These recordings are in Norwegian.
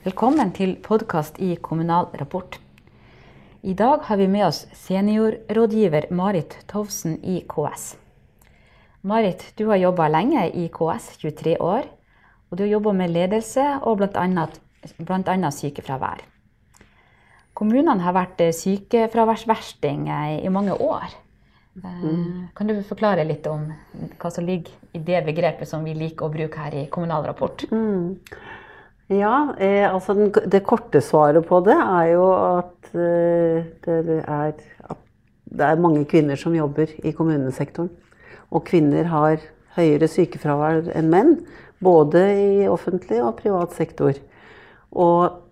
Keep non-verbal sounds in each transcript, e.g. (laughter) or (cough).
Velkommen til podkast i Kommunal Rapport. I dag har vi med oss seniorrådgiver Marit Tovsen i KS. Marit, du har jobba lenge i KS, 23 år. Og du har jobba med ledelse og bl.a. sykefravær. Kommunene har vært sykefraværsversting i mange år. Mm. Kan du forklare litt om hva som ligger i det begrepet som vi liker å bruke her i Kommunal Rapport? Mm. Ja, eh, altså den, det korte svaret på det er jo at eh, det, er, det er mange kvinner som jobber i kommunesektoren. Og kvinner har høyere sykefravær enn menn, både i offentlig og privat sektor. Og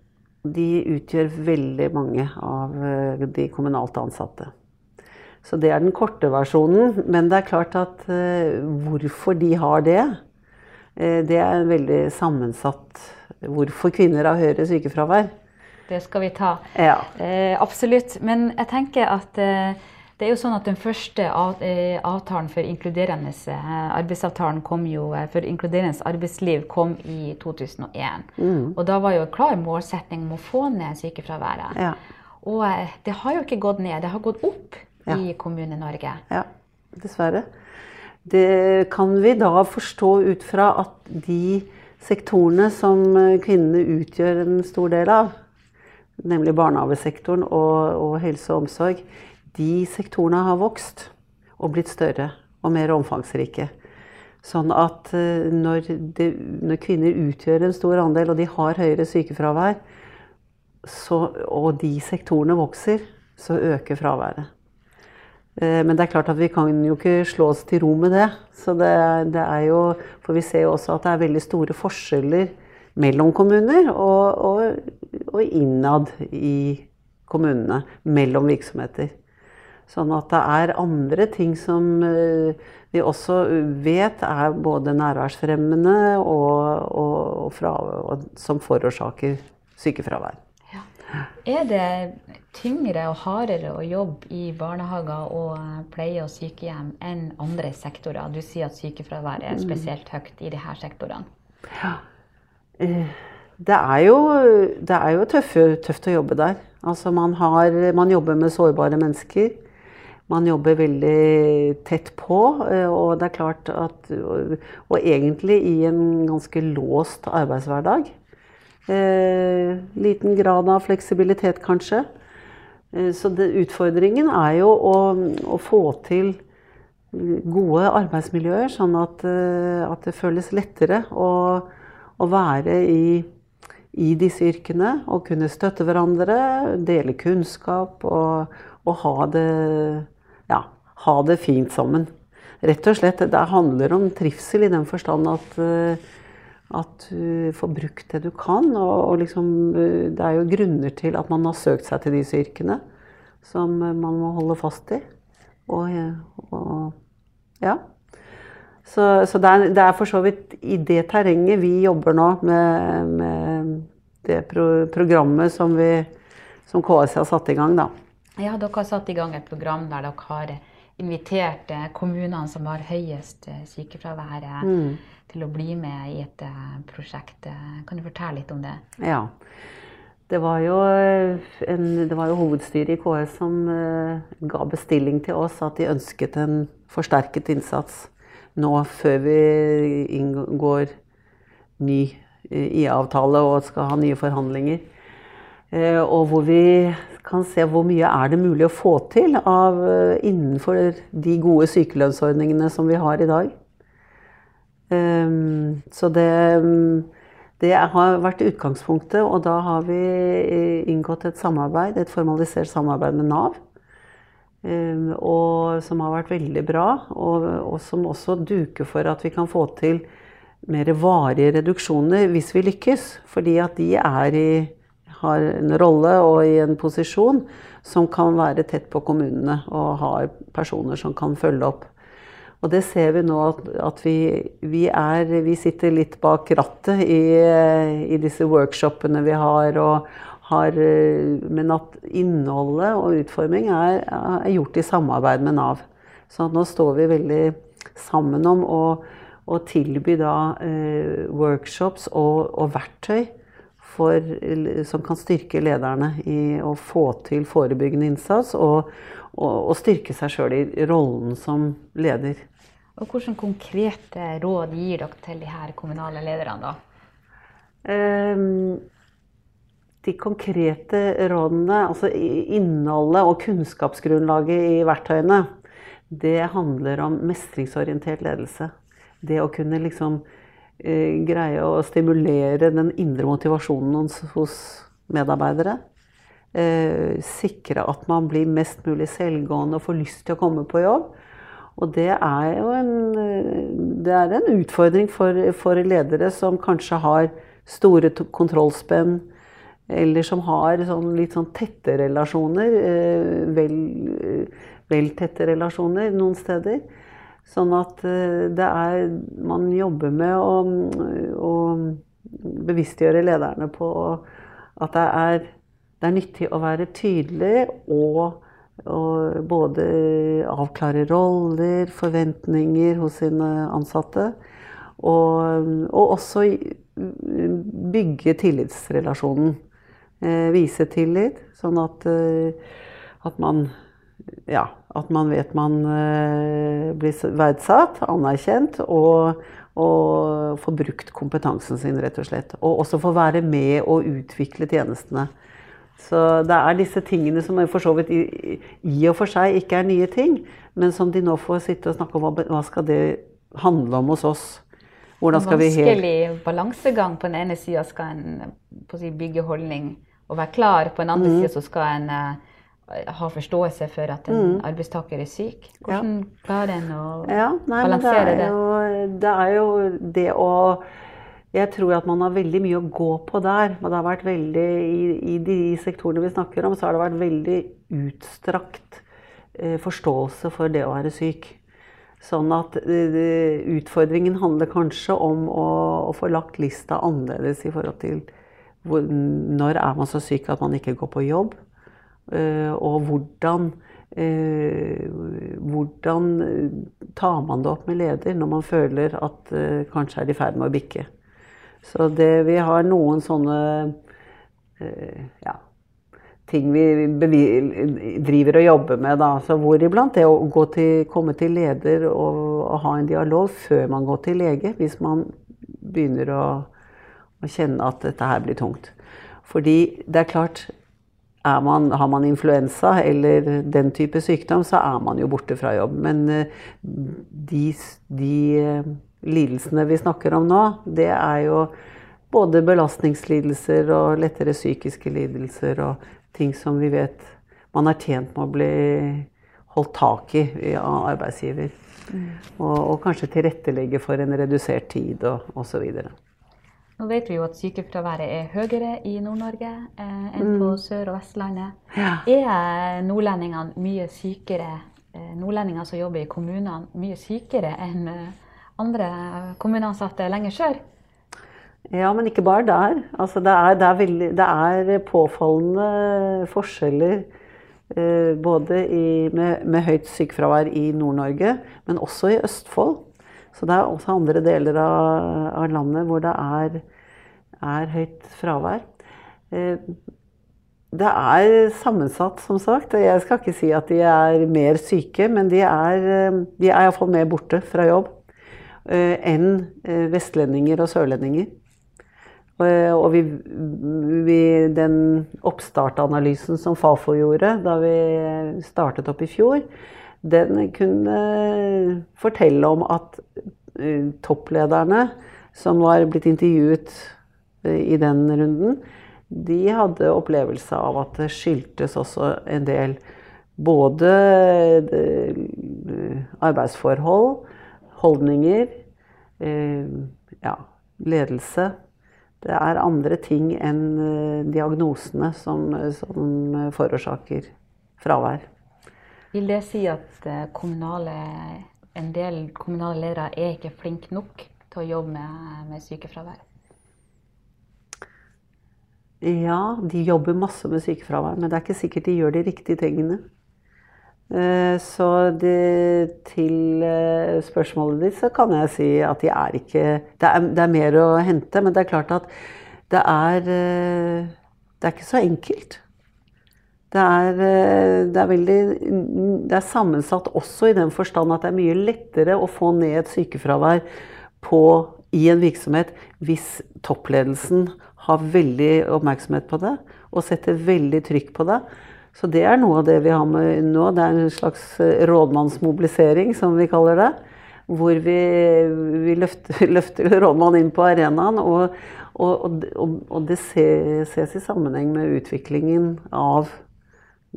de utgjør veldig mange av eh, de kommunalt ansatte. Så det er den korte versjonen. Men det er klart at eh, hvorfor de har det, uh, det er en veldig sammensatt Hvorfor kvinner har høyere sykefravær. Det skal vi ta. Ja. Eh, absolutt. Men jeg tenker at det er jo sånn at Den første avtalen for inkluderende arbeidsavtalen kom jo, for inkluderende arbeidsliv kom i 2001. Mm. Og Da var jo en klar målsetning om å få ned sykefraværet. Ja. Og det har jo ikke gått ned, det har gått opp ja. i Kommune-Norge. Ja, dessverre. Det kan vi da forstå ut fra at de sektorene som kvinnene utgjør en stor del av, nemlig barnehagesektoren og, og helse og omsorg, de sektorene har vokst og blitt større og mer omfangsrike. Sånn at eh, når, det, når, kvinner utgjør en stor andel, og de har høyere sykefravær, så, og de sektorene vokser, så øker fraværet. Eh, men det er klart at vi kan jo ikke slå oss til ro med det. Så det, det er jo, For vi ser jo også at det er veldig store forskjeller mellom kommuner og, og, og innad i kommunene. Mellom virksomheter. Sånn at det er andre ting som eh, vi også vet er både nærværsfremmende og, og fra, som forårsaker sykefravær. Er det tyngre og hardere å jobbe i barnehager og pleie- og sykehjem enn andre sektorer? Du sier at sykefraværet er mm. spesielt høyt i disse sektorene. Ja. Eh, det er jo, det er jo tøft, tøft, å jobbe der. Altså man, har, man jobber med sårbare mennesker. Man jobber veldig tett på. Eh, og det er klart at Og egentlig i en ganske låst arbeidshverdag. Eh, liten grad av fleksibilitet, kanskje. Eh, så det, utfordringen er jo å, å, få til gode arbeidsmiljøer, sånn at, eh, at det føles lettere å, å være i, i, disse yrkene. Og kunne støtte hverandre, dele kunnskap og, og ha, det, ja, ha det fint sammen. Rett og slett, Det handler om trivsel i den forstand at at du får brukt det du kan. Og, og liksom, eh, det er jo grunner til at man har søkt seg til disse yrkene som man må holde fast i. Og, og ja. Så, så det, er, det, er, for så vidt i det terrenget vi jobber nå med, med det pro programmet som, vi, som KS har satt i gang. Da. Ja, dere har satt i gang et program der dere har invitert kommunene som har høyest eh, sykefravær. Mm til å bli med i et eh, prosjekt. Kan du fortelle litt om det? Ja. Det var jo, en, det var jo hovedstyret i KS som ga bestilling til oss at de ønsket en forsterket innsats nå før vi inngår ny eh, IA-avtale og skal ha nye forhandlinger. Uh, og hvor vi kan se hvor mye er det mulig å få til av, uh, innenfor de gode sykelønnsordningene som vi har i dag. Ehm, så det, det har vært utgangspunktet, og da har vi inngått et samarbeid, et formalisert samarbeid med Nav. Ehm, og som har vært veldig bra, og, og som også duker for at vi kan få til mer varige reduksjoner hvis vi lykkes. Fordi at de er i, har en rolle og i en posisjon som kan være tett på kommunene og har personer som kan følge opp. Og det ser vi nå at, at vi, vi, er, vi, sitter litt bak rattet i, i disse workshopene vi har, har, Men at innholdet og utforming er, er, gjort i samarbeid med Nav. Så nå står vi veldig sammen om å, å tilby da, eh, workshops og, og, verktøy for, som kan styrke lederne i å få til forebyggende innsats og, og, og styrke seg sjøl i rollen som leder. Og Hvilke konkrete råd gir dere til de her kommunale lederne? da? Um, de konkrete rådene, altså innholdet og kunnskapsgrunnlaget i verktøyene, det handler om mestringsorientert ledelse. Det å kunne liksom greie å stimulere den indre motivasjonen hos, medarbeidere. Eh, sikre at man blir mest mulig selvgående og får lyst til å komme på jobb. Og det er jo en, det er en utfordring for, for ledere som kanskje har store kontrollspenn, eller som har sånn, litt sånn tette relasjoner. Eh, vel, vel tette relasjoner noen steder. Sånn at eh, det er Man jobber med å, å bevisstgjøre lederne på at det er, det er nyttig å være tydelig og, og, både avklare roller, forventninger hos sine ansatte. Og, og også bygge tillitsrelasjonen. Eh, vise tillit, sånn at, eh, at man ja, at man vet man uh, blir verdsatt, anerkjent, og, og får brukt kompetansen sin, rett og slett. Og også får være med og utvikle tjenestene. Så det er disse tingene som for så vidt i, i, og for seg ikke er nye ting, men som de nå får sitte og snakke om hva, hva skal det handle om hos oss. Hvordan skal vi Vanskelig balansegang. På den ene sida skal en si, bygge holdning og være klar, på den andre mm. sida skal en uh, ha forståelse for at en mm. arbeidstaker er syk? Hvordan ja. klarer en å ja, nei, balansere det? Jo, det er jo det å Jeg tror at man har veldig mye å gå på der. det har vært veldig, i, i de sektorene vi snakker om, så har det vært veldig utstrakt eh, forståelse for det å være syk. Sånn at eh, utfordringen handler kanskje om å, å, få lagt lista annerledes i forhold til hvor, når er man så syk at man ikke går på jobb. Eh, og hvordan, eh, hvordan tar man det opp med leder når man føler at eh, kanskje er i ferd med å bikke. Så det, vi har noen sånne ja, ting vi driver og jobber med. Da. Så Hvoriblant det å til, komme til leder og, og, ha en dialog før man går til lege, hvis man begynner å, å kjenne at dette her blir tungt. Fordi det er klart man, har man influensa eller den type sykdom, så er man jo borte fra jobb. Men eh, de, de eh, lidelsene vi snakker om nå, det er jo både belastningslidelser og lettere psykiske lidelser og ting som vi vet man er tjent med å bli holdt tak i av arbeidsgiver. Mm. Og, og, kanskje tilrettelegge for en redusert tid og osv. Nå vet vi jo at sykefraværet er høyere i Nord-Norge eh, enn på mm. Sør- og Vestlandet. Ja. Er nordlendingene mye sykere, eh, nordlendinger som jobber i kommunene, mye sykere enn eh, andre kommuneansatte lenger sør? Ja, men ikke bare der. Altså, det, er, det, er veldig, det, er, påfallende forskjeller eh, både i, med, med, høyt sykefravær i Nord-Norge, men også i Østfold. Så det er også andre deler av, av landet hvor det er, er høyt fravær. Eh, det er sammensatt, som sagt. Jeg skal ikke si at de er mer syke, men de er, eh, de er iallfall mer borte fra jobb eh, enn vestlendinger og sørlendinger. Og vi, vi, den oppstartanalysen som Fafo gjorde da vi startet opp i fjor, den kunne fortelle om at eh, topplederne som var blitt intervjuet eh, i den runden, de hadde opplevelse av at det skyldtes også en del både eh, arbeidsforhold, holdninger, ja, ledelse. Det er andre ting enn diagnosene som, som forårsaker fravær. Vil det si at eh, kommunale, en del kommunale ledere er ikke flinke nok til å jobbe med, med sykefravær? Ja, de jobber masse med sykefravær, men det er ikke sikkert de gjør de riktige tingene. Eh, så det, til eh, spørsmålet ditt så kan jeg si at de er ikke det er, det er, mer å hente, men det er klart at det er, det er ikke så enkelt. Det er, eh, det, er veldig, det er sammensatt også i den forstand at det er mye lettere å få ned et sykefravær på, i en virksomhet hvis toppledelsen har veldig oppmerksomhet på det og setter veldig trykk på det. Så det er noe av det vi har med nå. Det er en slags eh, rådmannsmobilisering, som vi kaller det. Hvor vi, vi løfter, (laughs) løfter rådmannen inn på arenaen. Og, og, og, og det ses i sammenheng med utviklingen av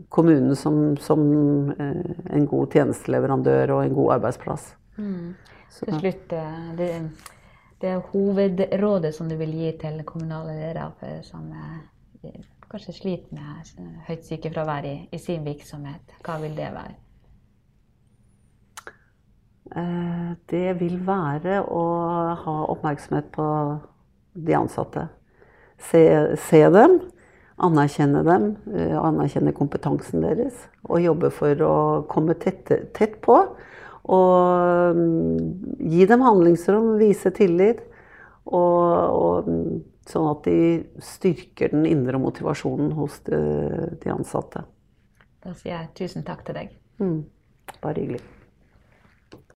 kommunen som, som eh, en god tjenesteleverandør og en god arbeidsplass. Mm. Til slutt, eh, det, det hovedrådet som du vil gi til kommunale ledere som kanskje sliter med høyt sykefravær i, i sin virksomhet, hva vil det være? Eh, det vil være å ha oppmerksomhet på de ansatte. Se, se dem, anerkjenne dem, eh, anerkjenne kompetansen deres. Og jobbe for å komme tett, tett på. Og mm, gi dem handlingsrom, vise tillit. Og, og mm, Sånn at de styrker den indre motivasjonen hos de, de ansatte. Da sier jeg tusen takk til deg. Mm, bare hyggelig.